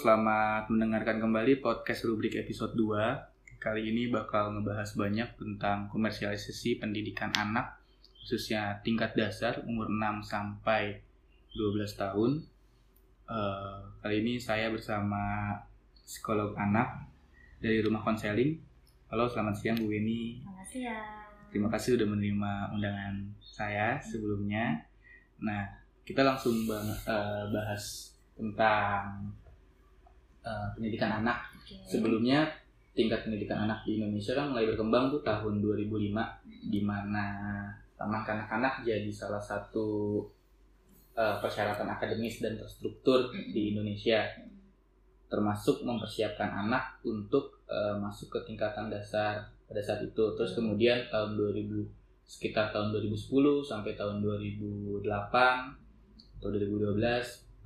Selamat mendengarkan kembali podcast rubrik episode 2. Kali ini bakal ngebahas banyak tentang komersialisasi pendidikan anak, khususnya tingkat dasar umur 6 sampai 12 tahun. Uh, kali ini saya bersama psikolog anak dari rumah konseling. Halo, selamat siang Bu Weni. Selamat siang. Terima kasih sudah menerima undangan saya sebelumnya. Nah, kita langsung eh, bahas tentang uh, pendidikan anak. Okay. Sebelumnya tingkat pendidikan anak di Indonesia kan mulai berkembang tuh tahun 2005 di mana taman kanak-kanak jadi salah satu uh, persyaratan akademis dan terstruktur di Indonesia termasuk mempersiapkan anak untuk uh, masuk ke tingkatan dasar pada saat itu terus kemudian tahun 2000 sekitar tahun 2010 sampai tahun 2008 atau 2012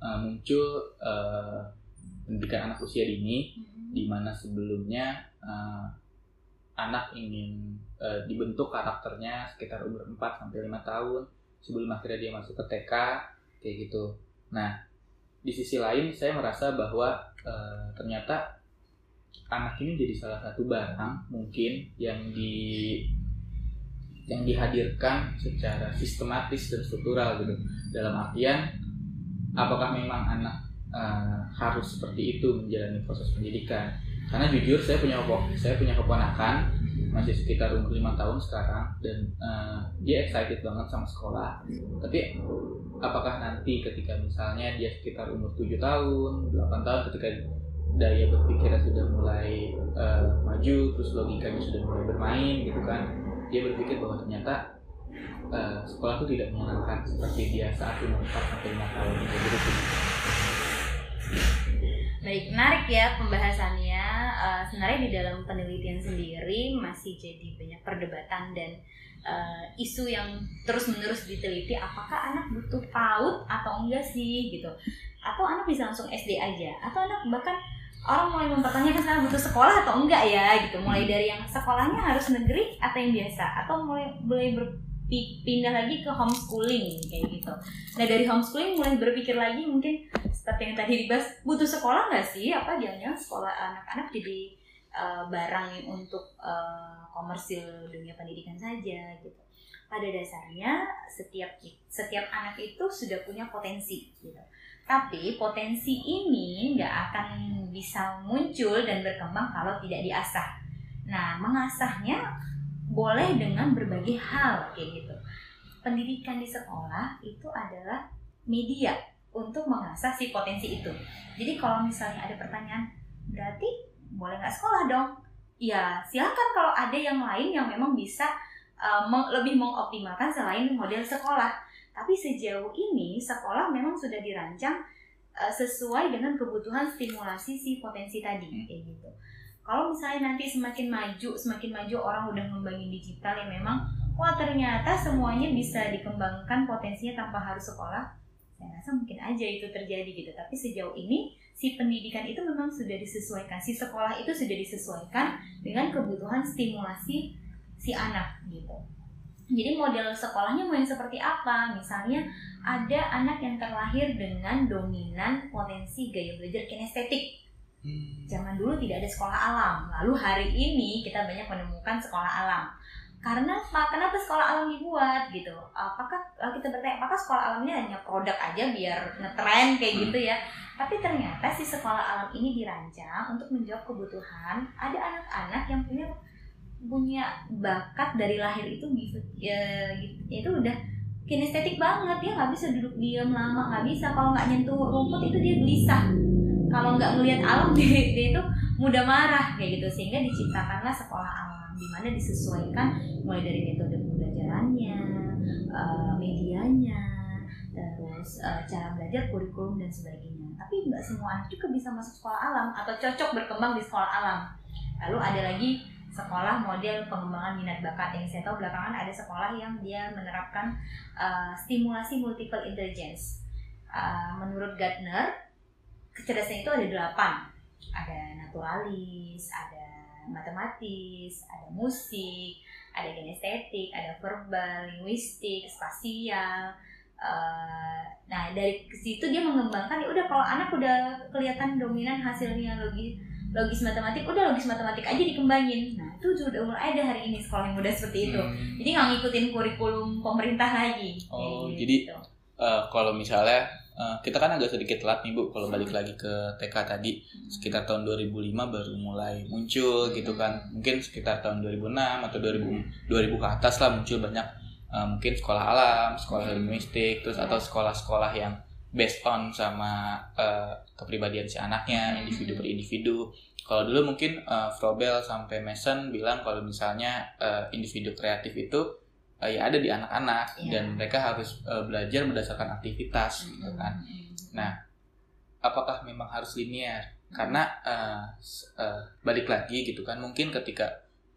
uh, muncul uh, pendidikan anak usia dini mm-hmm. di mana sebelumnya uh, anak ingin uh, dibentuk karakternya sekitar umur 4 sampai 5 tahun sebelum akhirnya dia masuk ke TK kayak gitu. Nah, di sisi lain saya merasa bahwa uh, ternyata anak ini jadi salah satu barang mungkin yang di yang dihadirkan secara sistematis dan struktural gitu. Dalam artian apakah memang anak uh, harus seperti itu menjalani proses pendidikan. Karena jujur saya punya saya punya keponakan masih sekitar umur lima tahun sekarang dan uh, dia excited banget sama sekolah. Tapi apakah nanti ketika misalnya dia sekitar umur tujuh tahun 8 tahun ketika daya berpikirnya sudah mulai uh, maju terus logikanya sudah mulai bermain gitu kan dia berpikir bahwa ternyata uh, sekolah itu tidak menyenangkan seperti dia saat umur 4 sampai 5 tahun gitu Baik, menarik ya pembahasannya. Uh, sebenarnya di dalam penelitian sendiri masih jadi banyak perdebatan dan uh, isu yang terus-menerus diteliti. Apakah anak butuh PAUD atau enggak sih gitu? Atau anak bisa langsung SD aja? Atau anak bahkan orang mulai mempertanyakan sekarang butuh sekolah atau enggak ya gitu. Mulai dari yang sekolahnya harus negeri atau yang biasa? Atau mulai mulai ber pindah lagi ke homeschooling kayak gitu. Nah dari homeschooling mulai berpikir lagi mungkin seperti yang tadi dibahas butuh sekolah nggak sih? Apa jangan sekolah anak-anak jadi uh, barang untuk uh, komersil dunia pendidikan saja gitu. Pada dasarnya setiap setiap anak itu sudah punya potensi gitu. Tapi potensi ini nggak akan bisa muncul dan berkembang kalau tidak diasah. Nah, mengasahnya boleh dengan berbagai hal kayak gitu. Pendidikan di sekolah itu adalah media untuk mengasah si potensi itu. Jadi kalau misalnya ada pertanyaan, berarti boleh nggak sekolah dong? Ya silakan kalau ada yang lain yang memang bisa uh, meng lebih mengoptimalkan selain model sekolah. Tapi sejauh ini sekolah memang sudah dirancang uh, sesuai dengan kebutuhan stimulasi si potensi tadi kayak gitu kalau misalnya nanti semakin maju semakin maju orang udah ngembangin digital yang memang wah ternyata semuanya bisa dikembangkan potensinya tanpa harus sekolah saya rasa mungkin aja itu terjadi gitu. Tapi sejauh ini si pendidikan itu memang sudah disesuaikan si sekolah itu sudah disesuaikan dengan kebutuhan stimulasi si anak gitu. Jadi model sekolahnya mau yang seperti apa? Misalnya ada anak yang terlahir dengan dominan potensi gaya belajar kinestetik Hmm. Zaman dulu tidak ada sekolah alam. Lalu hari ini kita banyak menemukan sekolah alam. Karena apa? Kenapa sekolah alam dibuat gitu? Apakah kita bertanya apakah sekolah alamnya hanya produk aja biar ngetren kayak hmm. gitu ya? Tapi ternyata si sekolah alam ini dirancang untuk menjawab kebutuhan. Ada anak-anak yang punya punya bakat dari lahir itu gitu, ya, gitu itu udah kinestetik banget dia nggak bisa duduk diam lama nggak bisa kalau nggak nyentuh rumput itu dia gelisah kalau nggak ngelihat alam dia, dia itu mudah marah kayak gitu sehingga diciptakanlah sekolah alam di mana disesuaikan mulai dari metode pembelajarannya, uh, medianya, terus uh, cara belajar, kurikulum dan sebagainya. Tapi nggak semua anak juga bisa masuk sekolah alam atau cocok berkembang di sekolah alam. Lalu ada lagi sekolah model pengembangan minat bakat yang saya tahu belakangan ada sekolah yang dia menerapkan uh, stimulasi multiple intelligence. Uh, menurut Gardner kecerdasan itu ada delapan. Ada naturalis ada matematis ada musik ada kinestetik ada verbal linguistik spasial. Uh, nah dari situ dia mengembangkan ya udah kalau anak udah kelihatan dominan hasilnya logis logis matematik udah logis matematik aja dikembangin. Nah itu sudah mulai ada hari ini sekolah yang muda seperti itu. Hmm. jadi nggak ngikutin kurikulum pemerintah lagi. Oh, Kayak jadi gitu. Eh, kalau misalnya eh, kita kan agak sedikit telat nih Bu kalau balik lagi ke TK tadi. Sekitar tahun 2005 baru mulai muncul gitu kan. Mungkin sekitar tahun 2006 atau 2000 2000 ke atas lah muncul banyak eh, mungkin sekolah alam sekolah linguistik terus atau sekolah-sekolah yang based on sama eh, kepribadian si anaknya individu per individu. Kalau dulu mungkin eh, Frobel sampai Mason bilang kalau misalnya eh, individu kreatif itu eh, ya ada di anak-anak Iya. dan mereka harus eh, belajar berdasarkan aktivitas gitu kan Nah, apakah memang harus linear? Karena eh, s- eh, balik lagi gitu kan, mungkin ketika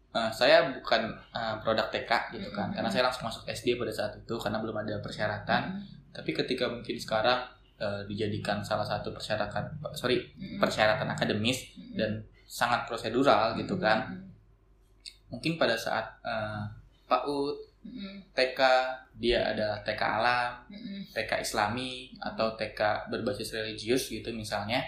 eh, saya bukan eh, produk TK gitu kan, Mm-mm. karena saya langsung masuk SD pada saat itu karena belum ada persyaratan. Tapi ketika mungkin sekarang eh, dijadikan salah satu persyaratan, sorry persyaratan akademis dan sangat prosedural gitu kan, mungkin pada saat eh, PAUD, TK dia ada TK alam, TK Islami atau TK berbasis religius gitu misalnya.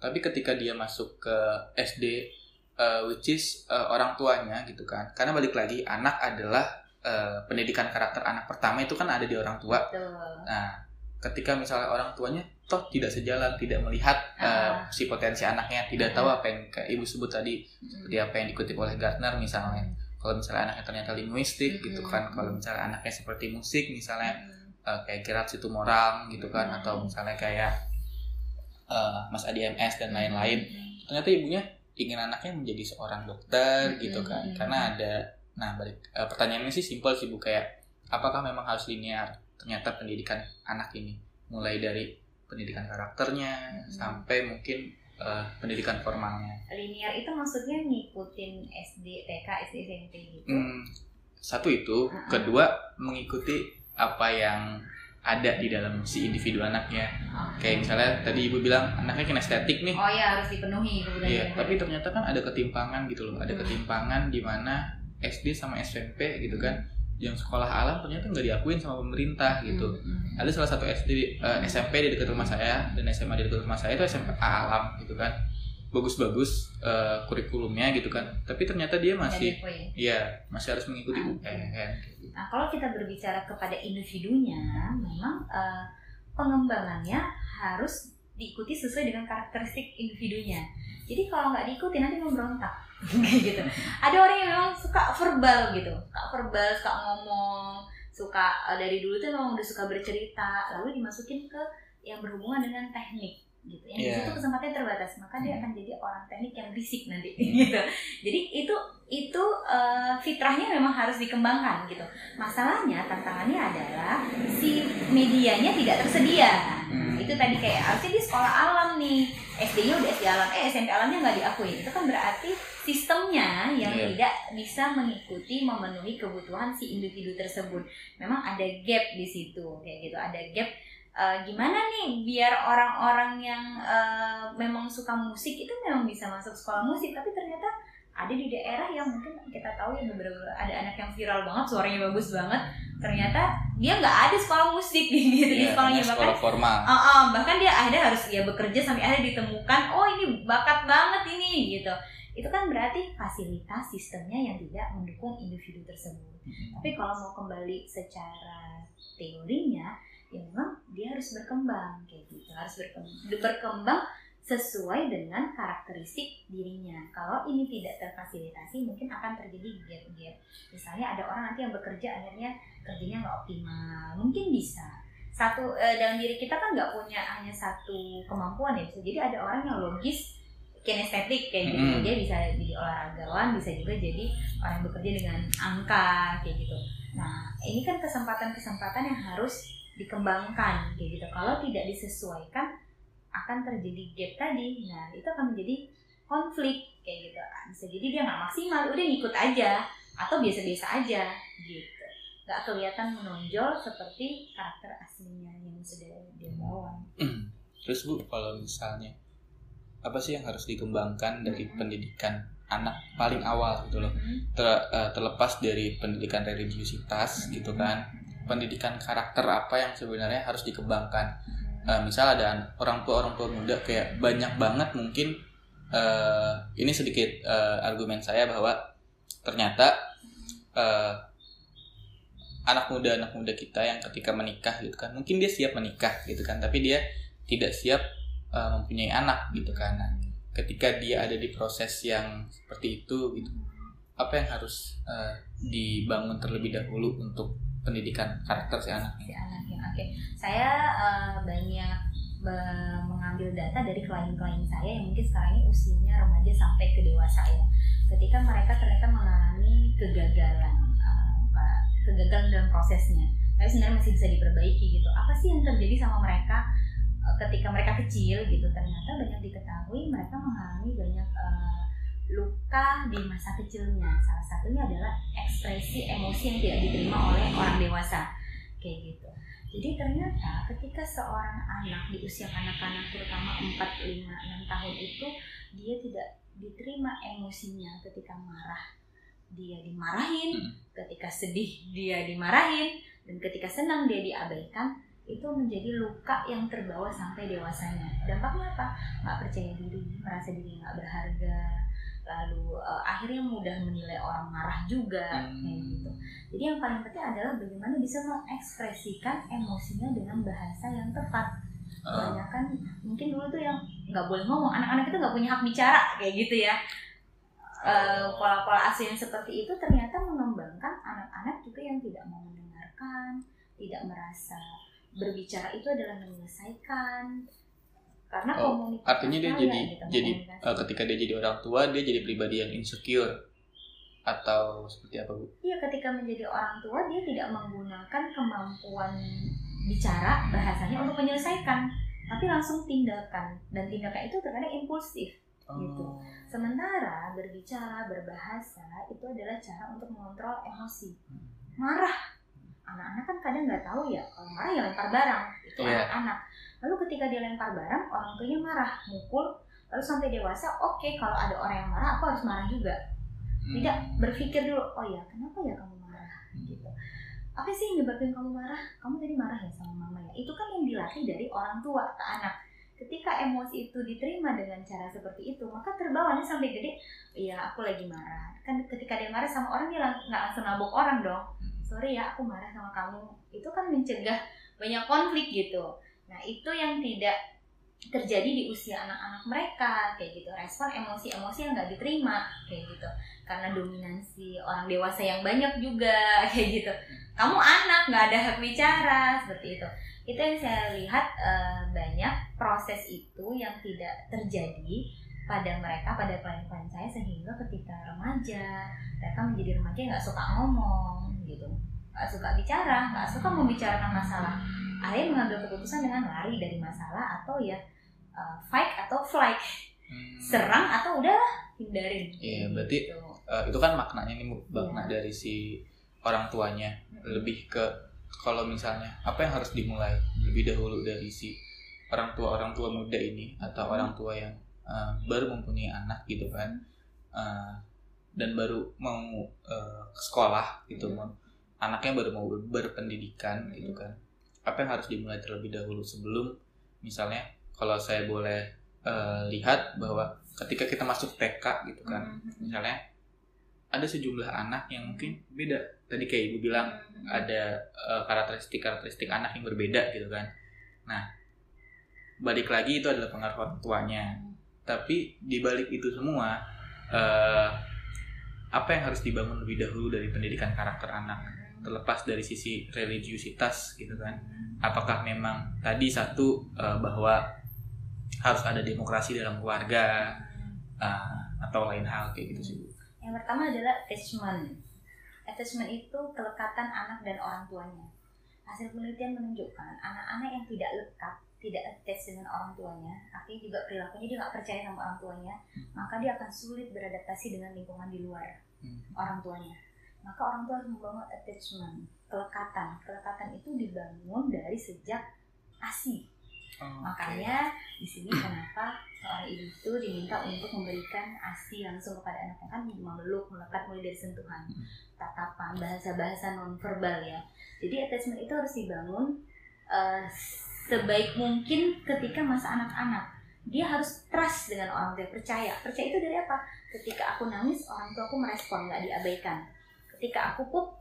Tapi ketika dia masuk ke SD uh, which is uh, orang tuanya gitu kan. Karena balik lagi anak adalah uh, pendidikan karakter anak pertama itu kan ada di orang tua. Betul. Nah, ketika misalnya orang tuanya toh tidak sejalan, tidak melihat uh, si potensi anaknya, tidak tahu apa yang kayak ibu sebut tadi seperti apa yang dikutip oleh Gardner misalnya. Kalau misalnya anaknya ternyata linguistik gitu kan, kalau misalnya anaknya seperti musik misalnya uh, kayak Morang gitu kan Hmm. atau misalnya kayak uh, Mas Adi MS dan lain-lain ternyata ibunya ingin anaknya menjadi seorang dokter gitu kan Hmm. karena ada nah balik uh, pertanyaannya sih simpel sih bu kayak apakah memang harus linear ternyata pendidikan anak ini mulai dari pendidikan karakternya Hmm. sampai mungkin uh, pendidikan formalnya linear itu maksudnya ngikutin SD, TK, SD, SMP gitu. Hmm, satu itu, Uh-uh. kedua mengikuti apa yang ada di dalam si individu anaknya. Oke. Kayak misalnya tadi ibu bilang anaknya kinestetik nih, Oh ya harus dipenuhi kebutuhan iya. dasar. Tapi ternyata kan ada ketimpangan gitu loh, ada Hmm. ketimpangan di mana SD sama SMP gitu kan, yang sekolah alam ternyata nggak diakuin sama pemerintah gitu. Hmm, hmm. Ada salah satu SD, eh, SMP di dekat rumah saya dan SMA di dekat rumah saya itu SMP alam gitu kan, bagus-bagus eh, kurikulumnya gitu kan. Tapi ternyata dia masih. Iya, masih harus mengikuti Ah. UN. Nah, kalau kita berbicara kepada individunya, memang eh, pengembangannya harus diikuti sesuai dengan karakteristik individunya. Jadi kalau nggak diikuti nanti memberontak, gitu. Ada orang yang memang suka verbal gitu, suka verbal, suka ngomong, suka eh, dari dulu tuh memang udah suka bercerita, lalu dimasukin ke yang berhubungan dengan teknik gitu. Yang Iya. situ kesempatannya terbatas, maka dia Hmm. akan jadi orang teknik yang bisik nanti gitu. Jadi itu itu eh, fitrahnya memang harus dikembangkan gitu. Masalahnya tantangannya adalah si medianya tidak tersedia. Hmm. Itu tadi kayak harusnya di sekolah alam nih, SD-nya udah SD alam, eh SMP alamnya nggak diakui. Itu kan berarti sistemnya yang Iya. tidak bisa mengikuti memenuhi kebutuhan si individu tersebut. Memang ada gap di situ kayak gitu, ada gap. Eh, gimana nih biar orang-orang yang eh, memang suka musik itu memang bisa masuk sekolah musik, tapi ternyata ada di daerah yang mungkin kita tahu ya beberapa ada anak yang viral banget suaranya bagus banget. Ternyata dia nggak ada sekolah musik gitu di Iya, sekolahnya. hanya bahkan sekolah formal. Ah, ah, bahkan dia akhirnya harus ya bekerja sampai akhirnya ditemukan oh ini bakat banget ini gitu. Itu kan berarti fasilitas sistemnya yang tidak mendukung individu tersebut. Hmm. tapi kalau mau kembali secara teorinya ya memang dia harus berkembang kayak gitu. Harus berkembang, berkembang sesuai dengan karakteristik dirinya. Kalau ini tidak terfasilitasi mungkin akan terjadi gap-gap. Misalnya ada orang nanti yang bekerja akhirnya kerjanya nggak optimal. Mungkin bisa. Satu eh, dalam diri kita kan nggak punya hanya satu kemampuan ya bisa. Jadi ada orang yang logis kinestetik kayak gitu. Mm-mm. dia bisa jadi olahragawan bisa juga jadi orang yang bekerja dengan angka kayak gitu. Nah ini kan kesempatan-kesempatan yang harus dikembangkan kayak gitu. Kalau tidak disesuaikan akan terjadi gap tadi. Nah itu akan menjadi konflik kayak gitu. Bisa jadi dia nggak maksimal udah ngikut aja. Atau biasa-biasa aja gitu. Nggak kelihatan menonjol seperti karakter aslinya yang sudah dia bawa. Terus Bu, kalau misalnya apa sih yang harus dikembangkan dari Hmm. pendidikan anak paling awal gitu loh? Ter- eh, terlepas dari pendidikan religiusitas gitu kan. Pendidikan karakter apa yang sebenarnya harus dikembangkan. Uh, misal ada orang tua orang tua muda kayak banyak banget mungkin uh, ini sedikit uh, argumen saya bahwa ternyata uh, anak muda anak muda kita yang ketika menikah gitu kan mungkin dia siap menikah gitu kan tapi dia tidak siap uh, mempunyai anak gitu kan. Nah, ketika dia ada di proses yang seperti itu gitu apa yang harus uh, dibangun terlebih dahulu untuk pendidikan karakter si anak si anaknya oke. Saya uh, banyak mengambil data dari klien-klien saya yang mungkin sekarang ini usianya remaja sampai ke dewasa ya. Ketika mereka ternyata mengalami kegagalan uh, kegagalan dalam prosesnya. Tapi sebenarnya masih bisa diperbaiki gitu. Apa sih yang terjadi sama mereka ketika mereka kecil gitu? Ternyata banyak diketahui mereka mengalami banyak uh, luka di masa kecilnya. Salah satunya adalah ekspresi emosi yang tidak diterima oleh orang dewasa. Kayak gitu. Jadi ternyata ketika seorang anak di usia kanak-kanak terutama 4, 5, 6 tahun itu dia tidak diterima emosinya ketika marah dia dimarahin, hmm. ketika sedih dia dimarahin, dan ketika senang dia diabaikan, itu menjadi luka yang terbawa sampai dewasanya. Dampaknya apa? Nggak percaya diri, merasa diri nggak berharga, lalu uh, akhirnya mudah menilai orang marah juga hmm. kayak gitu. Jadi yang paling penting adalah bagaimana bisa mengekspresikan emosinya dengan bahasa yang tepat. Uh. kan mungkin dulu tuh yang nggak boleh ngomong, anak-anak itu nggak punya hak bicara kayak gitu ya. Uh, pola-pola asuh yang seperti itu ternyata mengembangkan anak-anak juga yang tidak mau mendengarkan, tidak merasa berbicara itu adalah menyelesaikan karena oh, komunikasi artinya dia jadi gitu, jadi uh, ketika dia jadi orang tua dia jadi pribadi yang insecure atau seperti apa bu? Iya ketika menjadi orang tua dia tidak menggunakan kemampuan bicara bahasanya untuk menyelesaikan tapi langsung tindakan dan tindakan itu terkadang impulsif gitu. oh. gitu. Sementara berbicara berbahasa itu adalah cara untuk mengontrol emosi. Hmm. Marah anak-anak kan kadang nggak tahu ya kalau marah ya lempar barang itu yeah. Lalu ketika dia lempar barang orang tuanya marah mukul lalu sampai dewasa oke okay, kalau ada orang yang marah aku harus marah juga. Hmm. tidak berpikir dulu oh ya kenapa ya kamu marah? Hmm. gitu. Apa sih yang nyebabin kamu marah? Kamu tadi marah ya sama mama ya? Itu kan yang dilatih dari orang tua ke anak. Ketika emosi itu diterima dengan cara seperti itu maka terbawanya sampai gede iya aku lagi marah. Kan ketika dia marah sama orang dia nggak langsung nabok orang dong. Sorry ya aku marah sama kamu. Itu kan mencegah banyak konflik gitu nah itu yang tidak terjadi di usia anak-anak mereka kayak gitu. Respon emosi-emosi yang nggak diterima kayak gitu. Karena dominansi orang dewasa yang banyak juga kayak gitu. Kamu anak nggak ada hak bicara seperti itu. Itu yang saya lihat e, banyak proses itu yang tidak terjadi pada mereka pada klien-klien saya sehingga ketika remaja mereka menjadi remaja nggak suka ngomong gitu. Nggak suka bicara nggak suka membicarakan masalah akhirnya mengambil keputusan dengan lari dari masalah atau ya uh, fight atau flight hmm. serang atau udah hindarin iya berarti gitu. uh, itu kan maknanya ini makna yeah. dari si orang tuanya lebih ke kalau misalnya apa yang harus dimulai lebih dahulu dari si orang tua orang tua muda ini atau hmm. orang tua yang uh, baru mempunyai anak gitu kan uh, dan baru mau uh, sekolah gitu hmm. anaknya baru mau berpendidikan gitu kan apa yang harus dimulai terlebih dahulu sebelum misalnya kalau saya boleh uh, lihat bahwa ketika kita masuk TK gitu kan hmm. misalnya ada sejumlah anak yang mungkin beda tadi kayak ibu bilang hmm. ada uh, karakteristik karakteristik anak yang berbeda gitu kan nah balik lagi itu adalah pengaruh orang tuanya hmm. tapi di balik itu semua uh, apa yang harus dibangun lebih dahulu dari pendidikan karakter anak terlepas dari sisi religiusitas gitu kan apakah memang tadi satu uh, bahwa harus ada demokrasi dalam keluarga uh, atau lain hal kayak gitu sih bu yang pertama adalah attachment attachment itu kelekatan anak dan orang tuanya hasil penelitian menunjukkan anak-anak yang tidak lekat tidak attach dengan orang tuanya, artinya juga perilakunya dia nggak percaya sama orang tuanya, hmm. maka dia akan sulit beradaptasi dengan lingkungan di luar hmm. orang tuanya. Maka orang tua harus membangun attachment, kelekatan. Kelekatan itu dibangun dari sejak ASI. Oh, Makanya di sini kenapa seorang ibu itu diminta untuk memberikan asi langsung kepada anaknya kan memeluk, melekat mulai dari sentuhan, tatapan, bahasa-bahasa nonverbal ya. Jadi attachment itu harus dibangun eh, sebaik mungkin ketika masa anak-anak. Dia harus trust dengan orang tua, percaya. Percaya itu dari apa? Ketika aku nangis, orang tua aku merespon, nggak diabaikan. Ketika aku pup,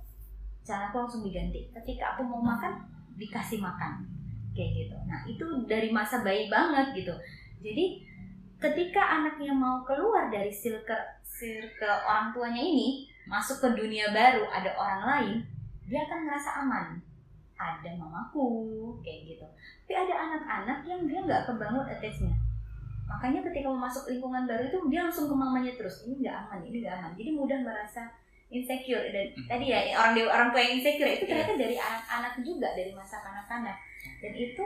cara aku langsung diganti. Ketika aku mau makan, dikasih makan kayak gitu. Nah itu dari masa bayi banget gitu. Jadi ketika anaknya mau keluar dari circle circle orang tuanya ini masuk ke dunia baru ada orang lain, dia akan ngerasa aman. Ada mamaku kayak gitu. Tapi ada anak-anak yang dia nggak kebangun attachment. Makanya ketika mau masuk lingkungan baru itu dia langsung ke mamanya terus. Ini nggak aman, ini nggak aman. Jadi mudah merasa insecure. Dan Hmm. tadi ya orang dewa orang tua yang insecure itu ternyata dari anak-anak juga dari masa kanak-kanak. Dan itu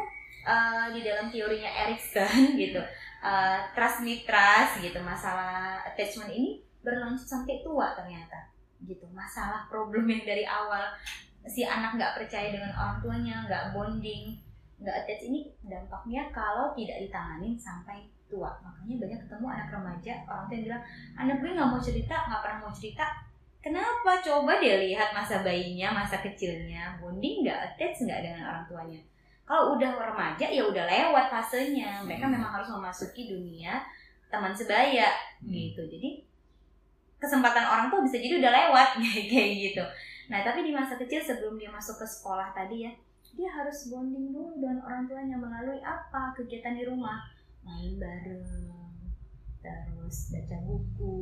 uh, di dalam teorinya Erikson gitu uh, trust me trust gitu masalah attachment ini berlanjut sampai tua ternyata gitu. Masalah problem yang dari awal si anak nggak percaya dengan orang tuanya nggak bonding nggak attach ini dampaknya kalau tidak ditanganin sampai tua. Makanya banyak ketemu anak remaja orang tua yang bilang anak gue nggak mau cerita nggak pernah mau cerita kenapa? Coba dia lihat masa bayinya masa kecilnya. Bonding nggak attach nggak dengan orang tuanya? Kalau udah remaja ya udah lewat fasenya. Mereka Hmm. memang harus memasuki dunia teman sebaya Hmm. gitu. Jadi kesempatan orang tua bisa jadi udah lewat kayak gitu. Nah tapi di masa kecil sebelum dia masuk ke sekolah tadi ya dia harus bonding dulu dengan orang tuanya melalui apa? Kegiatan di rumah. Main bareng terus baca buku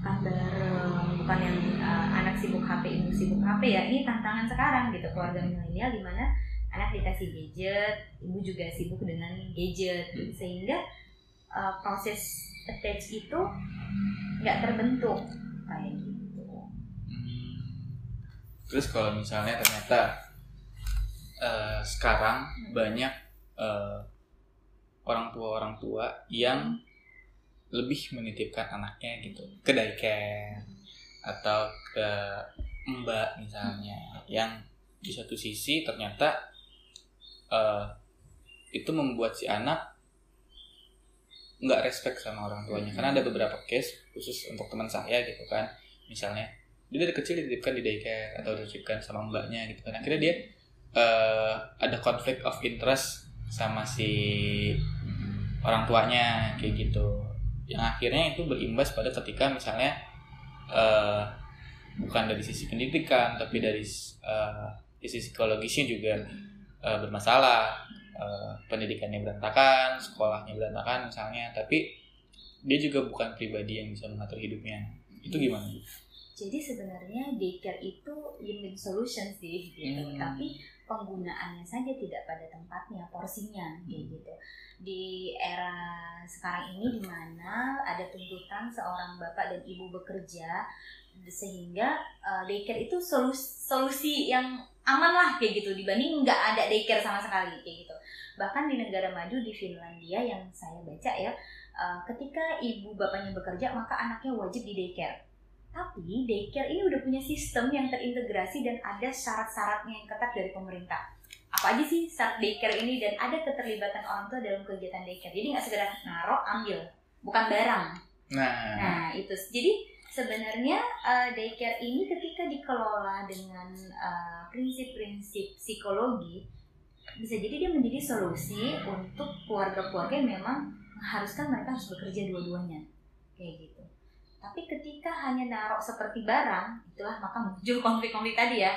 makan bareng bukan yang uh, anak sibuk HP ibu sibuk HP ya ini tantangan sekarang gitu keluarga milenial di mana anak dikasih gadget ibu juga sibuk dengan gadget gitu. sehingga uh, proses attach itu nggak terbentuk kayak gitu Hmm. Terus kalau misalnya ternyata eh, sekarang banyak eh, orang tua orang tua yang lebih menitipkan anaknya gitu. Ke daycare atau ke mbak misalnya. Yang di satu sisi ternyata eh, itu membuat si anak nggak respect sama orang tuanya. Karena ada beberapa case khusus untuk teman saya gitu kan. Misalnya dia dari kecil dititipkan di daycare atau dititipkan sama mbaknya gitu kan. Akhirnya dia eh, ada konflik of interest sama si orang tuanya kayak gitu yang akhirnya itu berimbas pada ketika misalnya eh, bukan dari sisi pendidikan tapi dari eh, sisi psikologisnya juga eh, bermasalah. Eh, pendidikannya berantakan sekolahnya berantakan misalnya tapi dia juga bukan pribadi yang bisa mengatur hidupnya. Itu gimana? Jadi sebenarnya daycare itu win-win solution sih gitu. Hmm. tapi penggunaannya saja tidak pada tempatnya porsinya kayak gitu. Di era sekarang ini di mana ada tuntutan seorang bapak dan ibu bekerja sehingga uh, daycare itu solusi, solusi yang aman lah kayak gitu dibanding nggak ada daycare sama sekali kayak gitu. Bahkan di negara maju di Finlandia yang saya baca ya uh, ketika ibu bapaknya bekerja maka anaknya wajib di daycare tapi daycare ini udah punya sistem yang terintegrasi dan ada syarat-syaratnya yang ketat dari pemerintah. Apa aja sih syarat daycare ini dan ada keterlibatan orang tua dalam kegiatan daycare. Jadi nggak sekedar naruh ambil, bukan barang. nah Nah itu. Jadi sebenarnya uh, daycare ini ketika dikelola dengan uh, prinsip-prinsip psikologi bisa jadi dia menjadi solusi untuk keluarga-keluarga yang memang mengharuskan mereka harus bekerja dua-duanya kayak gitu. Tapi ketika hanya naruh seperti barang, itulah maka muncul konflik-konflik tadi ya.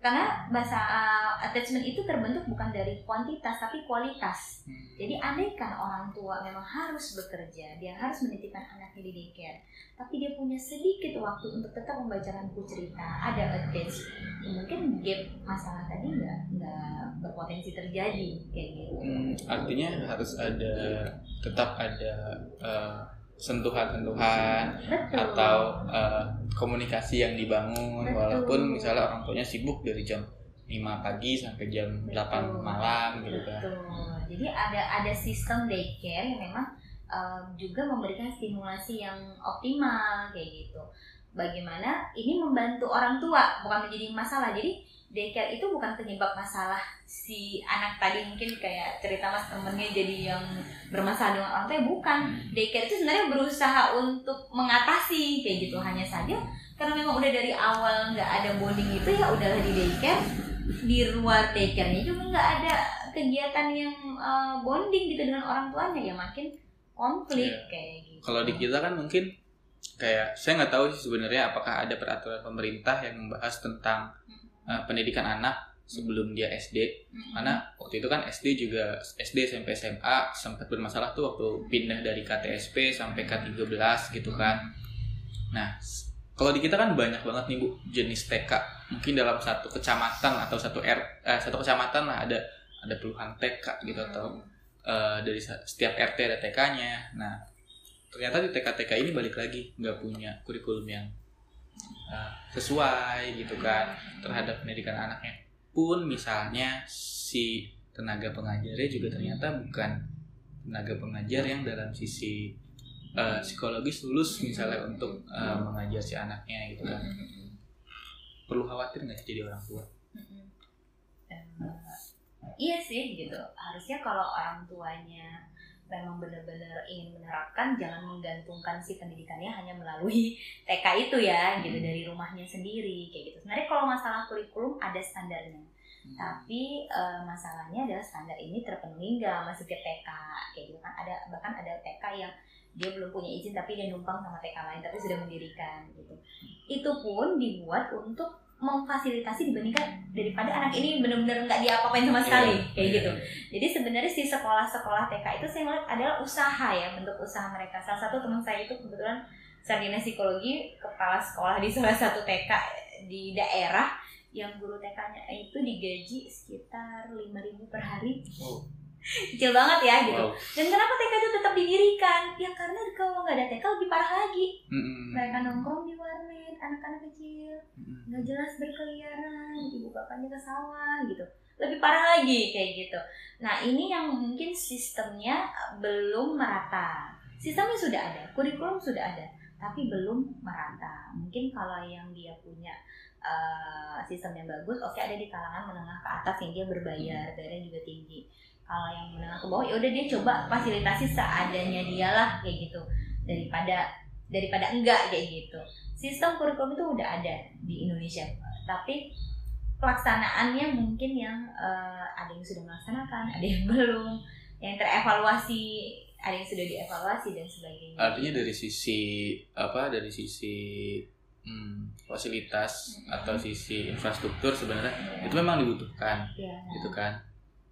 Karena bahasa uh, attachment itu terbentuk bukan dari kuantitas tapi kualitas. Jadi andaikan orang tua memang harus bekerja, dia harus menitipkan anaknya di daycare, tapi dia punya sedikit waktu untuk tetap membacakan buku cerita, ada attach, ya mungkin gap masalah tadi nggak nggak berpotensi terjadi kayak gitu. Hmm, artinya harus ada tetap ada eh, sentuhan-sentuhan atau eh, komunikasi yang dibangun Betul. walaupun misalnya orang tuanya sibuk dari jam 5 pagi sampai jam 8 Betul. malam gitu kan. Betul. Jadi ada ada sistem daycare yang memang um, juga memberikan stimulasi yang optimal kayak gitu. Bagaimana ini membantu orang tua bukan menjadi masalah. Jadi daycare itu bukan penyebab masalah si anak tadi mungkin kayak cerita mas temennya jadi yang bermasalah dengan orang tua bukan. Daycare itu sebenarnya berusaha untuk mengatasi kayak gitu. Hanya saja karena memang udah dari awal nggak ada bonding itu ya udahlah di daycare. Di luar daycare-nya juga nggak ada kegiatan yang uh, bonding gitu dengan orang tuanya ya makin konflik Iya. kayak gitu. Kalau di kita kan mungkin kayak saya nggak tahu sih sebenarnya apakah ada peraturan pemerintah yang membahas tentang uh, pendidikan anak sebelum dia SD. Mm-mm. Karena waktu itu kan SD juga SD SMP SMA sempat bermasalah tuh waktu pindah dari KTSP sampai K13 gitu kan. Nah, kalau di kita kan banyak banget nih Bu jenis TK. Mungkin dalam satu kecamatan atau satu R eh, satu kecamatan lah ada ada puluhan TK gitu atau eh, dari setiap RT ada TK-nya. Nah, ternyata di TK-TK ini balik lagi nggak punya kurikulum yang eh, sesuai gitu kan terhadap pendidikan anaknya. Pun misalnya si tenaga pengajarnya juga ternyata bukan tenaga pengajar yang dalam sisi eh, psikologis lulus misalnya untuk eh, mengajar si anaknya gitu kan. Perlu khawatir nggak jadi orang tua? Eh, iya sih gitu harusnya kalau orang tuanya memang benar-benar ingin menerapkan jangan menggantungkan si pendidikannya hanya melalui TK itu ya gitu Hmm. dari rumahnya sendiri kayak gitu. Sebenarnya kalau masalah kurikulum ada standarnya. Tapi eh, masalahnya adalah standar ini terpenuhi nggak masuk ke TK kayak gitu kan. Ada bahkan ada TK yang dia belum punya izin tapi dia numpang sama TK lain tapi sudah mendirikan gitu. Itu pun dibuat untuk memfasilitasi dibandingkan daripada anak ini benar-benar nggak diapa-apain sama sekali kayak Iya. gitu jadi sebenarnya si sekolah-sekolah TK itu saya melihat adalah usaha ya bentuk usaha mereka salah satu teman saya itu kebetulan sarjana psikologi kepala sekolah di salah satu TK di daerah yang guru TK-nya itu digaji sekitar 5.000 per hari Wow. Kecil banget ya gitu. Wow. dan kenapa TK itu tetap didirikan? Ya karena kalau nggak ada TK lebih parah lagi. Mm-mm. mereka nongkrong di warnet anak-anak kecil. Nggak jelas berkeliaran ibu bapaknya ke sawah gitu. Lebih parah lagi kayak gitu. Nah ini yang mungkin sistemnya belum merata. Sistemnya sudah ada kurikulum sudah ada tapi belum merata. Mungkin kalau yang dia punya eh, sistem yang bagus oke ada di kalangan menengah ke atas yang dia berbayar bayarnya juga tinggi kalau yang menengah ke bawah ya udah dia coba fasilitasi seadanya dia lah kayak gitu daripada daripada enggak kayak gitu sistem kurikulum itu udah ada di Indonesia tapi pelaksanaannya mungkin yang eh, ada yang sudah melaksanakan ada yang belum yang terevaluasi ada yang sudah dievaluasi dan sebagainya Artinya dari sisi apa? Dari sisi hmm, fasilitas Mm-mm. atau sisi infrastruktur sebenarnya itu memang dibutuhkan ya, gitu kan.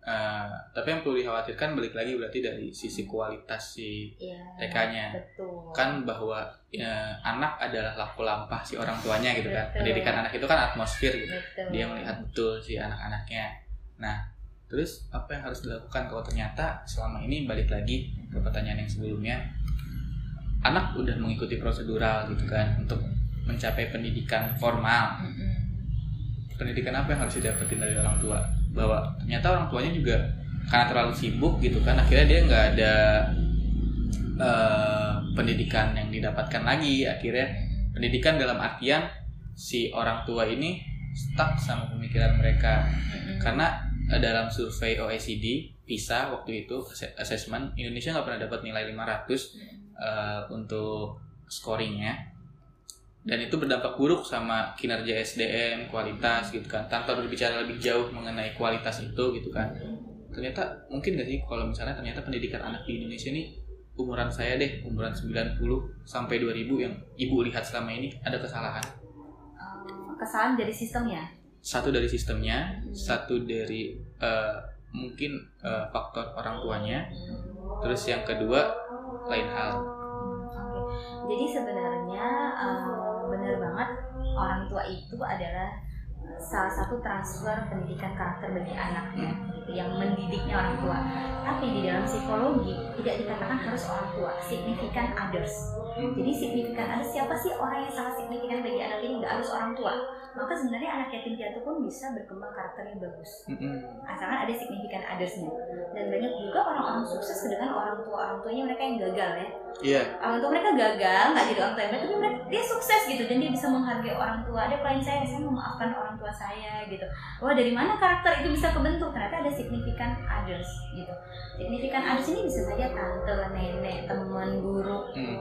Eh, tapi yang perlu dikhawatirkan balik lagi berarti dari sisi kualitas si ya, TK-nya. betul kan bahwa ya, anak adalah laku lampah si orang tuanya gitu kan. Betul. Pendidikan anak itu kan atmosfer gitu. betul Dia melihat betul si anak-anaknya. Nah, terus apa yang harus dilakukan kalau ternyata selama ini balik lagi ke pertanyaan yang sebelumnya, anak udah mengikuti prosedural gitu kan untuk mencapai pendidikan formal. Mm-mm. Pendidikan apa yang harus didapetin dari orang tua? Bahwa ternyata orang tuanya juga karena terlalu sibuk gitu kan, akhirnya dia nggak ada eh, pendidikan yang didapatkan lagi. Akhirnya pendidikan dalam artian si orang tua ini stuck sama pemikiran mereka karena eh, dalam survei OECD PISA waktu itu asse- assessment Indonesia nggak pernah dapat nilai 500 Mm-mm. eh, untuk scoringnya dan itu berdampak buruk sama kinerja SDM kualitas gitu kan. Tanpa berbicara lebih jauh mengenai kualitas itu gitu kan. Ternyata mungkin gak sih kalau misalnya ternyata pendidikan anak di Indonesia ini umuran saya deh umuran 90 sampai 2000 yang ibu lihat selama ini ada kesalahan? Eh, kesalahan dari sistemnya? Satu dari sistemnya satu dari eh, mungkin eh, faktor orang tuanya. Terus yang kedua lain hal. Oke. Jadi sebenarnya eh, benar banget orang tua itu adalah salah satu transfer pendidikan karakter bagi anaknya gitu, yang mendidiknya orang tua. Tapi di dalam psikologi tidak dikatakan harus orang tua, significant others. Jadi signifikan others siapa sih orang yang sangat signifikan bagi anak ini nggak harus orang tua. Maka sebenarnya anak yatim piatu pun bisa berkembang karakternya bagus. Mm-mm. asalkan ada signifikan othersnya. Dan banyak juga orang-orang sukses dengan orang tua orang tuanya mereka yang gagal ya. Iya. orang tua mereka gagal nggak jadi orang tua tapi mereka dia sukses gitu. Dan dia bisa menghargai orang tua. Ada klien saya saya memaafkan orang tua saya gitu. Wah dari mana karakter itu bisa kebentuk? Ternyata ada signifikan others gitu. Signifikan others ini bisa saja tante nenek teman guru Hmm.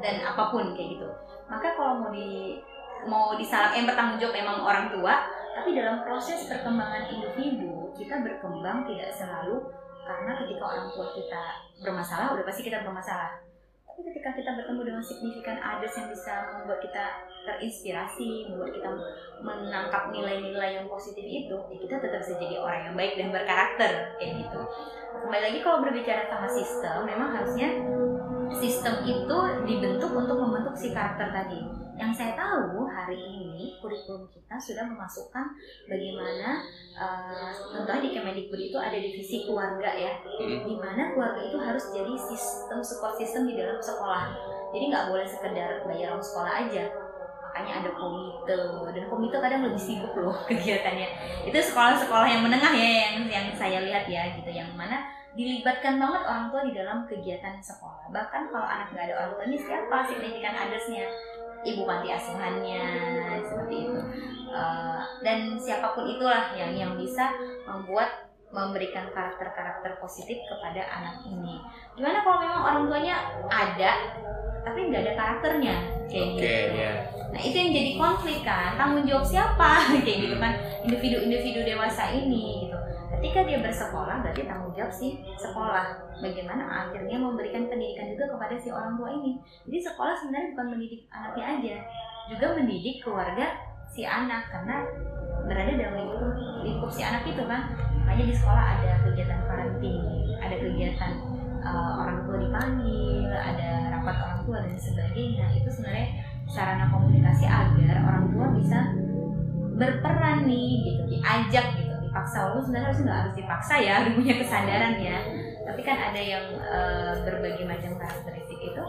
dan apa pun kayak gitu. Maka kalau mau di mau disalah yang bertanggung jawab memang orang tua tapi dalam proses perkembangan individu kita berkembang tidak selalu karena ketika orang tua kita bermasalah udah pasti kita bermasalah. Tapi ketika kita bertemu dengan signifikan others yang bisa membuat kita terinspirasi membuat kita menangkap nilai-nilai yang positif itu ya kita tetap bisa jadi orang yang baik dan berkarakter kayak gitu. Kembali lagi kalau berbicara sama sistem memang harusnya sistem itu dibentuk untuk membentuk si karakter tadi. Yang saya tahu hari ini kurikulum kita sudah memasukkan bagaimana uh, tentunya di Kemendikbud itu ada divisi keluarga ya, Hmm. di mana keluarga itu harus jadi sistem support system di dalam sekolah. Jadi nggak boleh sekedar bayar uang sekolah aja. Makanya ada komite dan komite kadang lebih sibuk loh kegiatannya. Itu sekolah-sekolah yang menengah ya yang yang saya lihat ya gitu, yang mana dilibatkan banget orang tua di dalam kegiatan sekolah. Bahkan kalau anak nggak ada orang tuanya, siapa signifikan othersnya? Ibu panti asuhannya seperti itu. Eh, dan siapa pun itulah yang yang bisa membuat memberikan karakter-karakter positif kepada anak ini. Gimana kalau memang orang tuanya ada, tapi nggak ada karakternya kayak Oke, gitu. ya. Nah itu yang jadi konflik kan, tanggung jawab siapa kayak gitu kan individu-individu dewasa ini. Ketika dia bersekolah berarti tanggung jawab si sekolah. Bagaimana akhirnya memberikan pendidikan juga kepada si orang tua ini. Jadi sekolah sebenarnya bukan mendidik anaknya aja, juga mendidik keluarga si anak karena berada dalam lingkup, lingkup si anak itu kan. Makanya di sekolah ada kegiatan parenting, ada kegiatan uh, orang tua dipanggil, ada rapat orang tua dan sebagainya. Itu sebenarnya sarana komunikasi agar orang tua bisa berperan nih gitu diajak gitu dipaksa walaupun sebenarnya harusnya nggak harus dipaksa ya harus punya kesadaran ya tapi kan ada yang eh, berbagai macam karakteristik itu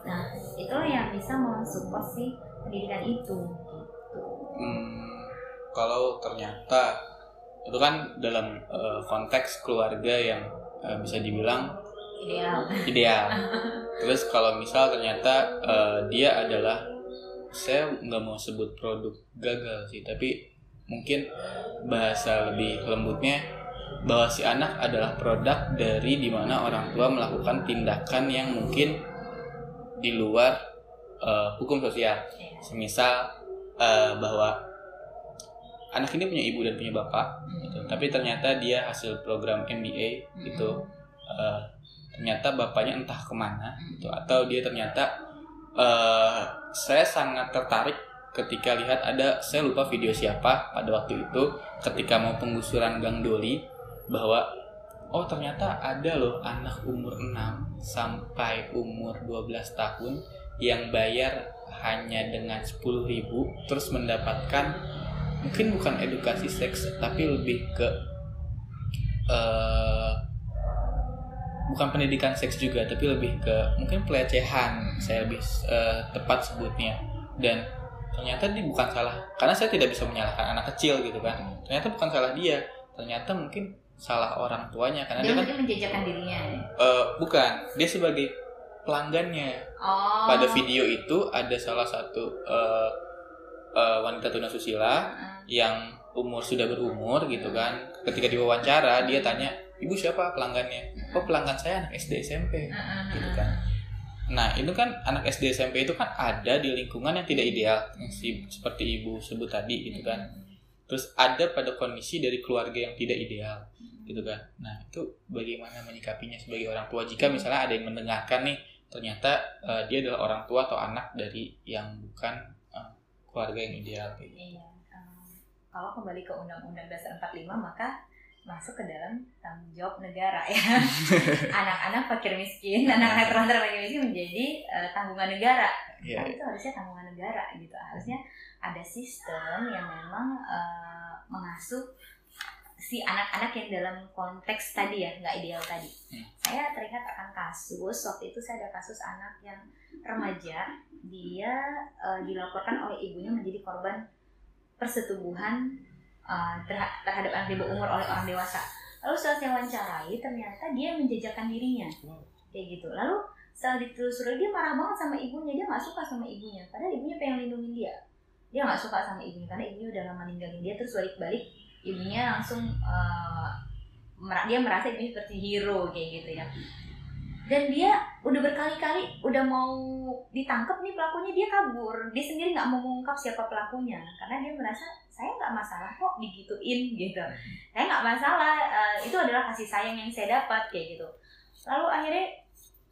nah itulah yang bisa mensupport si pendidikan itu gitu. Hmm, kalau ternyata itu kan dalam eh, konteks keluarga yang eh, bisa dibilang ideal ideal. Terus kalau misal ternyata eh, dia adalah saya nggak mau sebut produk gagal sih, tapi mungkin bahasa lebih lembutnya bahwa si anak adalah produk dari di mana orang tua melakukan tindakan yang mungkin di luar eh, hukum sosial. Semisal eh, bahwa anak ini punya ibu dan punya bapak, gitu. tapi ternyata dia hasil program MBA gitu eh, ternyata bapaknya entah ke mana gitu atau dia ternyata eh, saya sangat tertarik ketika lihat ada saya lupa video siapa pada waktu itu ketika mau penggusuran Gang Doli bahwa oh ternyata ada loh anak umur 6 sampai umur 12 tahun yang bayar hanya dengan 10.000 terus mendapatkan mungkin bukan edukasi seks tapi lebih ke eh, bukan pendidikan seks juga tapi lebih ke mungkin pelecehan saya lebih eh, tepat sebutnya. Dan ternyata dia bukan salah. Karena saya tidak bisa menyalahkan anak kecil gitu kan. Ternyata bukan salah dia. Ternyata mungkin salah orang tuanya karena dia dia kan menjajakan dirinya. Eh, bukan. Dia sebagai pelanggannya. Oh. Pada video itu ada salah satu eh, eh, wanita tunasusila yang umur sudah berumur gitu kan. Ketika diwawancara dia tanya ibu siapa pelanggannya? Oh pelanggan saya anak SD SMP gitu kan nah itu kan anak SD SMP itu kan ada di lingkungan yang tidak ideal si- seperti ibu sebut tadi gitu kan terus ada pada kondisi dari keluarga yang tidak ideal gitu kan nah itu bagaimana menyikapinya sebagai orang tua jika misalnya ada yang mendengarkan nih ternyata eh, dia adalah orang tua atau anak dari yang bukan eh, keluarga yang ideal gitu. Iya. em, kalau kembali ke Undang-Undang Dasar 45 maka masuk ke dalam tanggung jawab negara ya. Anak-anak fakir miskin, anak-anak terlantar fakir miskin menjadi eh, tanggungan negara. Iya, Nah, itu harusnya tanggungan negara gitu. Harusnya ada sistem yang memang eh, mengasuh si anak-anak yang dalam konteks tadi ya nggak ideal tadi. Hmm. Saya teringat akan kasus waktu itu saya ada kasus anak yang remaja dia eh, dilaporkan oleh ibunya menjadi korban persetubuhan terha- terhadap anak di bawah umur oleh orang dewasa. Lalu setelah saya wawancarai ternyata dia menjajakan dirinya. Kayak gitu. Lalu setelah ditelusuri dia marah banget sama ibunya. Dia nggak suka sama ibunya. Padahal ibunya pengen lindungin dia. Dia nggak suka sama ibunya. Karena ibunya udah lama ninggalin dia. Terus balik-balik ibunya langsung uh, dia merasa ibunya seperti hero kayak gitu ya. Dan dia udah berkali-kali udah mau ditangkap nih pelakunya. Dia kabur. Dia sendiri nggak mau mengungkap siapa pelakunya. Karena dia merasa saya nggak masalah kok digituin gitu. Saya nggak masalah uh, itu adalah kasih sayang yang saya dapat kayak gitu. Lalu akhirnya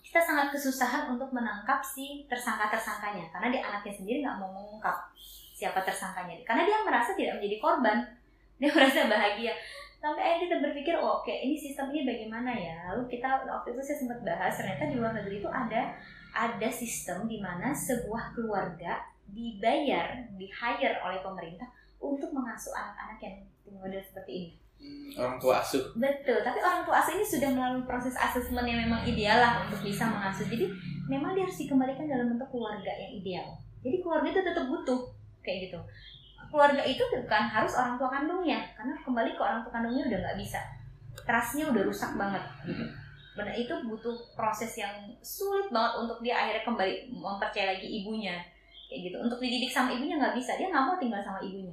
kita sangat kesusahan untuk menangkap si tersangka tersangkanya karena dia anaknya sendiri nggak mau mengungkap siapa tersangkanya. Karena dia merasa tidak menjadi korban. Dia merasa bahagia. Sampai akhirnya kita berpikir oh, oke ini sistemnya bagaimana ya? Lalu kita waktu itu saya sempat bahas ternyata di luar negeri itu ada ada sistem di mana sebuah keluarga dibayar di hire oleh pemerintah untuk mengasuh anak-anak yang model seperti ini. Hmm, orang tua asuh. Betul tapi orang tua asuh ini sudah melalui proses asesmen yang memang ideal lah untuk bisa mengasuh. Jadi memang dia harus dikembalikan dalam bentuk keluarga yang ideal. Jadi keluarga itu tetap butuh kayak gitu. Keluarga itu bukan harus orang tua kandungnya karena kembali ke orang tua kandungnya udah nggak bisa. Trustnya udah rusak banget. Gitu benar itu butuh proses yang sulit banget untuk dia akhirnya kembali mempercayai lagi ibunya kayak gitu. Untuk dididik sama ibunya nggak bisa dia nggak mau tinggal sama ibunya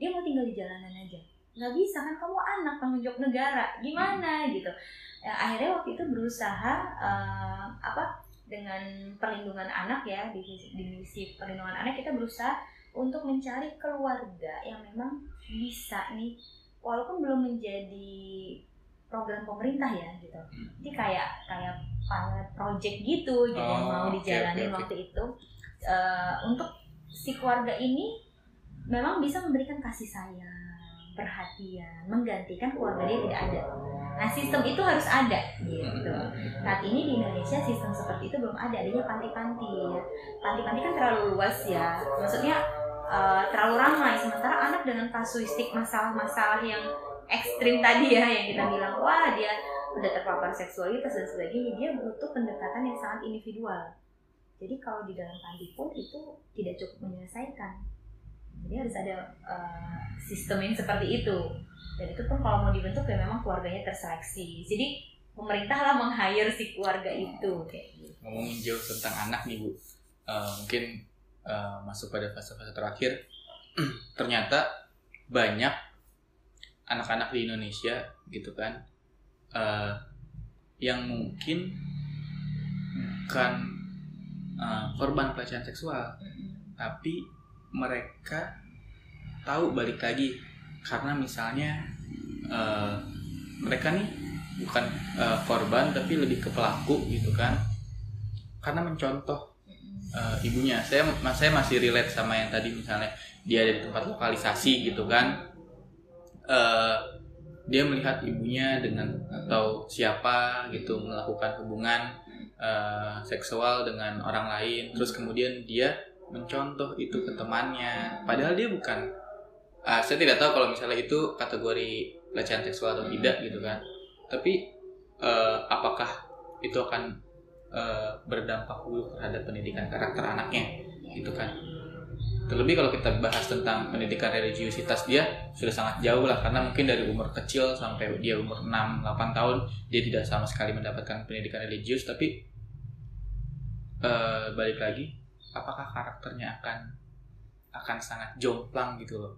dia mau tinggal di jalanan aja. Nggak bisa kan kamu anak tanggung jawab negara. Gimana gitu. Ya, akhirnya waktu itu berusaha uh, apa dengan perlindungan anak ya di, di misi perlindungan anak kita berusaha untuk mencari keluarga yang memang bisa nih. Walaupun belum menjadi program pemerintah ya gitu. Ini kayak kayak pilot project gitu gitu oh, mau dijalanin okay, okay, waktu itu. Uh, untuk si keluarga ini memang bisa memberikan kasih sayang perhatian menggantikan keluarga dia tidak ada. Nah sistem itu harus ada gitu. Saat ini di Indonesia sistem seperti itu belum ada adanya panti-panti. Panti-panti kan terlalu luas ya. Maksudnya uh, terlalu ramai. Sementara anak dengan kasuistik masalah-masalah yang ekstrim tadi ya yang kita bilang wah dia udah terpapar seksualitas dan sebagainya dia butuh pendekatan yang sangat individual. Jadi kalau di dalam panti pun itu tidak cukup menyelesaikan jadi harus ada uh, sistem yang seperti itu. Dan itu pun kalau mau dibentuk ya memang keluarganya terseleksi. Jadi pemerintah lah meng-hire si keluarga itu kayak gitu. ngomongin jauh tentang anak nih bu. Uh, mungkin uh, masuk pada fase-fase terakhir. Ternyata banyak anak-anak di Indonesia gitu kan uh, yang mungkin bukan uh, korban pelecehan seksual tapi mereka tahu balik lagi karena misalnya uh, mereka nih bukan uh, korban tapi lebih ke pelaku gitu kan. Karena mencontoh uh, ibunya. Saya saya masih relate sama yang tadi misalnya dia ada di tempat lokalisasi gitu kan. Uh, dia melihat ibunya dengan atau siapa gitu melakukan hubungan uh, seksual dengan orang lain. Terus kemudian dia mencontoh itu ke temannya. Padahal dia bukan uh, saya tidak tahu kalau misalnya itu kategori pelecehan seksual atau tidak gitu kan. Tapi uh, apakah itu akan uh, berdampak buruk terhadap pendidikan karakter anaknya? Gitu kan. Terlebih kalau kita bahas tentang pendidikan religiusitas dia sudah sangat jauh lah. Karena mungkin dari umur kecil sampai dia umur 6 8 tahun dia tidak sama sekali mendapatkan pendidikan religius. Tapi uh, balik lagi apakah karakternya akan akan sangat jomplang gitu loh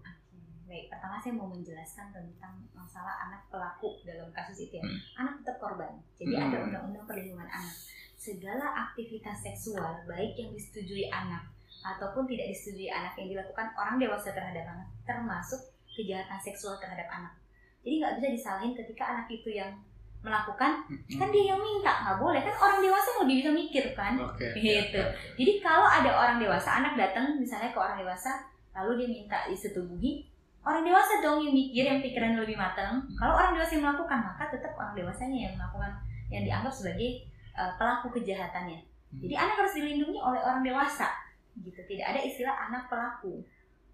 Baik, pertama saya mau menjelaskan tentang masalah anak pelaku dalam kasus itu ya. Hmm. Anak tetap korban. Jadi hmm. ada undang-undang perlindungan anak segala aktivitas seksual baik yang disetujui anak ataupun tidak disetujui anak yang dilakukan orang dewasa terhadap anak termasuk kejahatan seksual terhadap anak jadi nggak bisa disalahin ketika anak itu yang melakukan kan dia yang minta nggak boleh kan orang dewasa yang lebih bisa mikir kan okay. gitu jadi kalau ada orang dewasa anak datang misalnya ke orang dewasa lalu dia minta disetubuhi orang dewasa dong yang mikir yang pikirannya lebih matang kalau orang dewasa yang melakukan maka tetap orang dewasanya yang melakukan yang dianggap sebagai uh, pelaku kejahatannya. Hmm. Jadi anak harus dilindungi oleh orang dewasa, gitu. Tidak ada istilah anak pelaku.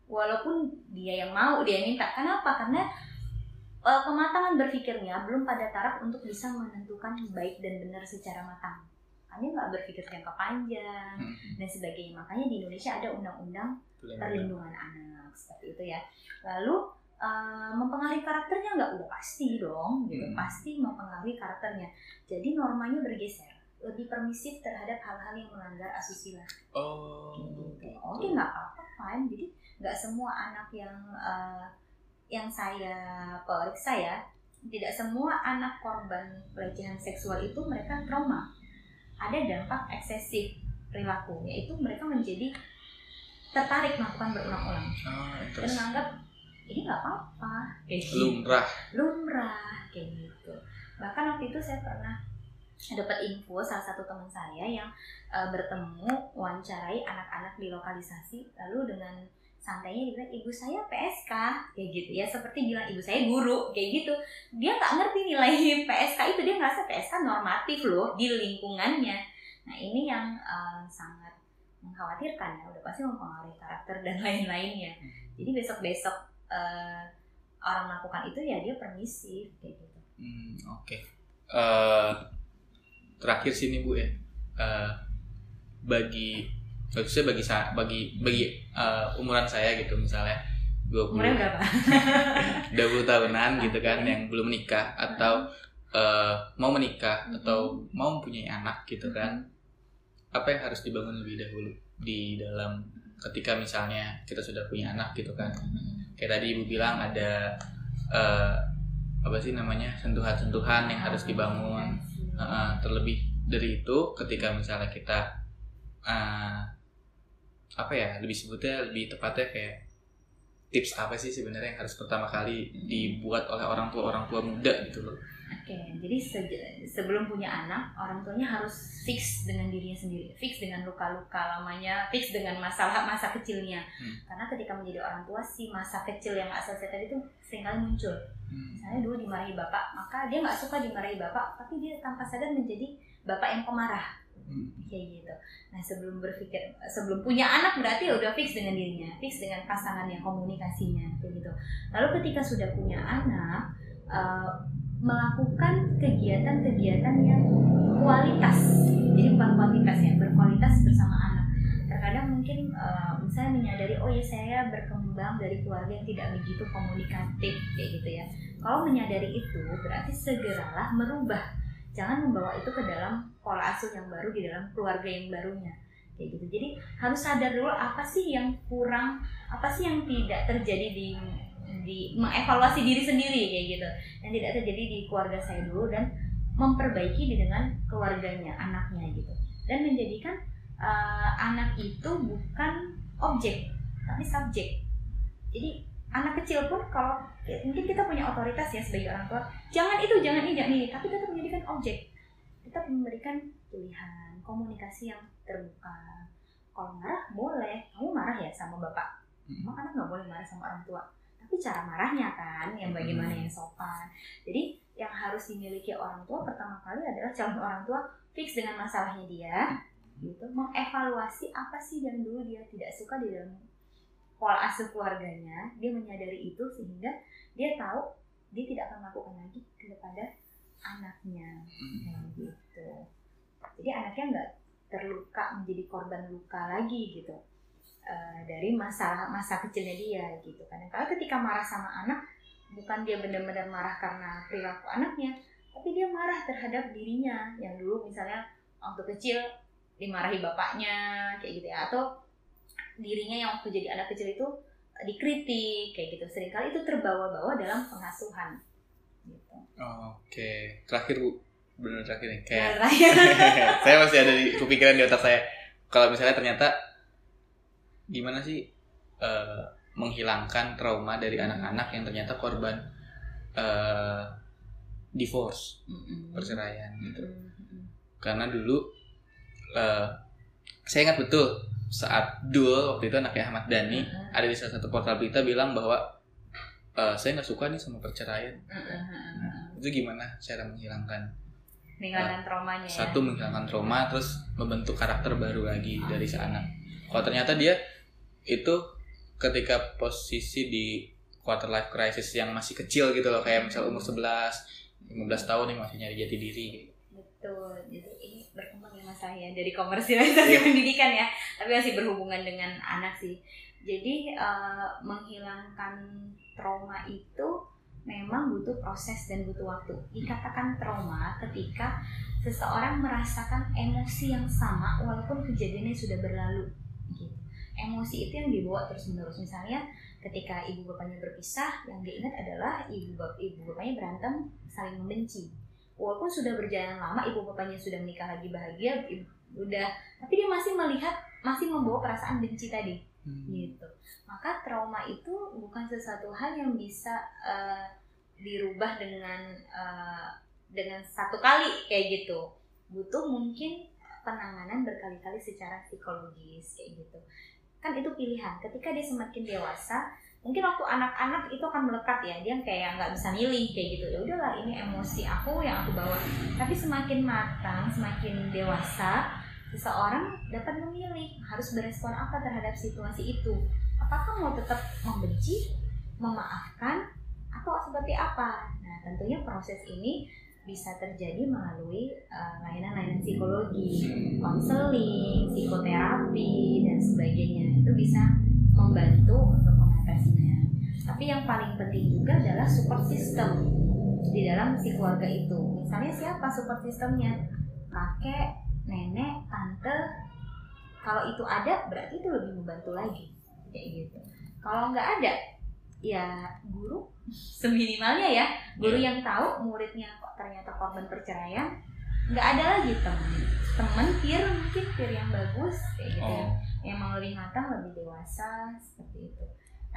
Walaupun dia yang mau, dia yang minta. Kenapa? Karena uh, kematangan berpikirnya belum pada taraf untuk bisa menentukan baik dan benar secara matang. Hanya nggak berpikir jangka panjang hmm. dan sebagainya. Makanya di Indonesia ada undang-undang perlindungan anak seperti itu ya. Lalu uh, mempengaruhi karakternya nggak udah pasti dong gitu hmm. pasti mempengaruhi karakternya jadi normanya bergeser lebih permisif terhadap hal-hal yang melanggar asusila. Oh. Gitu. gitu. Oke nggak apa-apa fine. Jadi nggak semua anak yang uh, yang saya periksa ya, tidak semua anak korban pelecehan seksual itu mereka trauma. Ada dampak eksesif perilaku, yaitu mereka menjadi tertarik melakukan berulang-ulang. Oh, dan menganggap ini nggak apa-apa. Kayak gitu. Lumrah. lumrah kayak gitu. Bahkan waktu itu saya pernah dapat info salah satu teman saya yang uh, bertemu wawancarai anak-anak di lokalisasi lalu dengan santainya bilang ibu saya PSK kayak gitu. Ya seperti bilang ibu saya guru. Kayak gitu. Dia nggak ngerti nilai PSK itu. Dia ngerasa PSK normatif loh di lingkungannya. Nah ini yang uh, sangat mengkhawatirkan ya. Udah pasti mempengaruhi karakter dan lain-lainnya. Jadi besok-besok uh, orang melakukan itu ya dia permisif kayak gitu. Hmm, Oke. Eh, terakhir sini bu ya. Eh, bagi maksudnya bagi sa- bagi bagi eh, umuran saya gitu misalnya 20 umurnya berapa? 20 tahunan gitu kan yang belum menikah atau eh, mau menikah atau mau mempunyai anak gitu kan apa yang harus dibangun lebih dahulu? Di dalam ketika misalnya kita sudah punya anak gitu kan. Kayak tadi ibu bilang ada eh, apa sih namanya sentuhan-sentuhan yang harus dibangun. Uh, terlebih dari itu ketika misalnya kita uh, apa ya lebih sebutnya lebih tepatnya kayak tips apa sih sebenarnya yang harus pertama kali dibuat oleh orang tua orang tua muda gitu loh Oke, jadi se- sebelum punya anak, orang tuanya harus fix dengan dirinya sendiri, fix dengan luka-luka lamanya, fix dengan masalah masa kecilnya. Hmm. Karena ketika menjadi orang tua, si masa kecil yang nggak selesai tadi itu sering kali muncul. Misalnya dulu dimarahi bapak, maka dia nggak suka dimarahi bapak, tapi dia tanpa sadar menjadi bapak yang pemarah, Hmm. gitu. Nah sebelum berpikir, sebelum punya anak berarti ya udah fix dengan dirinya, fix dengan pasangannya, komunikasinya, kayak gitu. Lalu ketika sudah punya anak, eh, melakukan kegiatan-kegiatan yang kualitas jadi bukan kuantitas ya berkualitas bersama anak terkadang mungkin eh, misalnya menyadari oh ya saya berkembang dari keluarga yang tidak begitu komunikatif kayak gitu ya kalau menyadari itu berarti segeralah merubah jangan membawa itu ke dalam pola asuh yang baru di dalam keluarga yang barunya. Kayak gitu. Jadi harus sadar dulu apa sih yang kurang apa sih yang tidak terjadi di di mengevaluasi diri sendiri kayak gitu. Yang tidak terjadi di keluarga saya dulu dan memperbaiki dengan keluarganya anaknya gitu. Dan menjadikan uh, anak itu bukan objek tapi subjek. Jadi anak kecil pun kalau mungkin kita punya otoritas ya sebagai orang tua jangan itu jangan ini jangan ini. Tapi tetap menjadikan objek. Tetap memberikan pilihan komunikasi yang terbuka. Kalau marah boleh. Kamu marah ya sama bapak. Emang anak nggak boleh marah sama orang tua? Tapi cara marahnya kan yang bagaimana yang sopan. Jadi yang harus dimiliki orang tua pertama kali adalah calon orang tua fix dengan masalahnya dia gitu. Mengevaluasi apa sih yang dulu dia tidak suka di dalam pola asuh keluarganya dia menyadari itu sehingga dia tahu dia tidak akan melakukan lagi kepada anaknya. Kayak gitu. Jadi anaknya nggak terluka menjadi korban luka lagi gitu uh, dari masalah masa kecilnya dia gitu. Kan kalau ketika marah sama anak bukan dia benar-benar marah karena perilaku anaknya tapi dia marah terhadap dirinya. Yang dulu misalnya waktu kecil dimarahi bapaknya kayak gitu ya. Atau dirinya yang waktu jadi anak kecil itu dikritik kayak gitu sering kali itu terbawa-bawa dalam pengasuhan gitu. Oke, terakhir bu, benar terakhir nih kayak Terakhir. saya masih ada di kepikiran di otak saya kalau misalnya ternyata gimana sih eh, menghilangkan trauma dari anak-anak yang ternyata korban eh, divorce Mm-mm. perceraian gitu Mm-mm. karena dulu eh, saya ingat betul saat Dul waktu itu anaknya Ahmad Dhani Mm-mm. ada di salah satu portal berita bilang bahwa eh, saya nggak suka nih sama perceraian Mm-mm. itu gimana cara menghilangkan menghilangkan traumanya ya. satu menghilangkan trauma terus membentuk karakter baru lagi dari si anak kalau ternyata dia itu ketika posisi di quarter life crisis yang masih kecil gitu loh kayak misal umur 11 15 tahun yang masih nyari jati diri gitu. Betul. Jadi ini berkembang ya mas saya dari komersialisasi Iya. pendidikan ya, tapi masih berhubungan dengan anak sih. Jadi eh, menghilangkan trauma itu memang butuh proses dan butuh waktu. Dikatakan trauma ketika seseorang merasakan emosi yang sama walaupun kejadiannya sudah berlalu. Gitu. Emosi itu yang dibawa terus menerus. Misalnya ketika ibu bapaknya berpisah, yang diingat adalah ibu bap ibu bapaknya berantem, saling membenci. Walaupun sudah berjalan lama, ibu bapaknya sudah menikah lagi bahagia, ibu, udah, tapi dia masih melihat, masih membawa perasaan benci tadi. Hmm. gitu. Maka trauma itu bukan sesuatu hal yang bisa uh, dirubah dengan uh, dengan satu kali kayak gitu. Butuh mungkin penanganan berkali-kali secara psikologis kayak gitu. Kan itu pilihan. Ketika dia semakin dewasa mungkin waktu anak-anak itu akan melekat ya dia kayak nggak bisa milih kayak gitu ya udahlah ini emosi aku yang aku bawa tapi semakin matang semakin dewasa seseorang dapat memilih harus berespon apa terhadap situasi itu. Apakah mau tetap membenci, memaafkan, atau seperti apa? Nah, tentunya proses ini bisa terjadi melalui eh, layanan-layanan uh, psikologi, konseling, psikoterapi, dan sebagainya. Itu bisa membantu untuk Tapi yang paling penting juga adalah support system di dalam si keluarga itu. Misalnya siapa support systemnya? Kakek, nenek, tante, kalau itu ada berarti itu lebih membantu lagi kayak gitu. Kalau nggak ada, ya guru seminimalnya ya guru yeah. yang tahu muridnya kok ternyata korban perceraian nggak ada lagi temen temen peer mungkin peer yang bagus kayak gitu ya. oh. ya emang lebih matang lebih dewasa seperti itu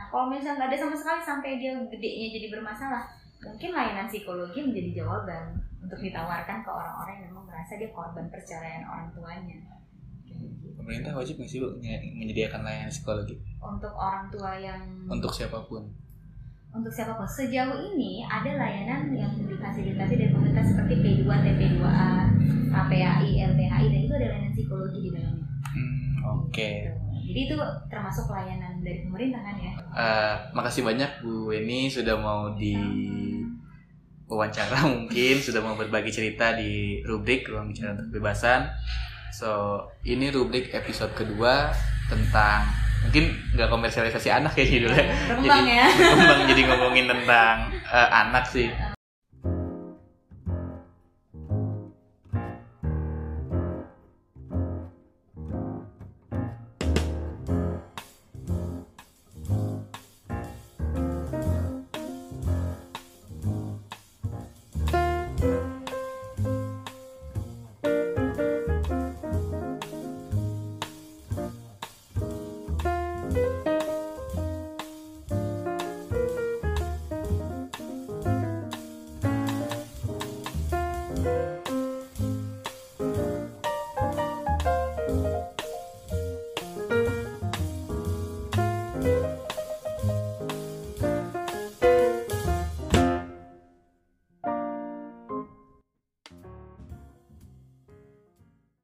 nah kalau misalnya nggak ada sama sekali sampai dia gedenya jadi bermasalah mungkin layanan psikologi menjadi jawaban untuk ditawarkan ke orang-orang yang memang merasa dia korban perceraian orang tuanya. Pemerintah wajib nggak sih bu menyediakan layanan psikologi? Untuk orang tua yang untuk siapa pun. Untuk siapa pun sejauh ini ada layanan yang difasilitasi dari pemerintah seperti P2, TP2A, KPAI, LPHI dan itu ada layanan psikologi di dalamnya. Hmm, Oke. Okay. Gitu. Jadi itu termasuk layanan dari pemerintah kan ya? Uh, makasih banyak Bu Weni sudah mau di wawancara mungkin sudah mau berbagi cerita di rubrik ruang bicara untuk kebebasan. So ini rubrik episode kedua tentang mungkin nggak komersialisasi anak ya judulnya. Berkembang jadi, ya. Berkembang jadi ngomongin tentang uh, anak sih.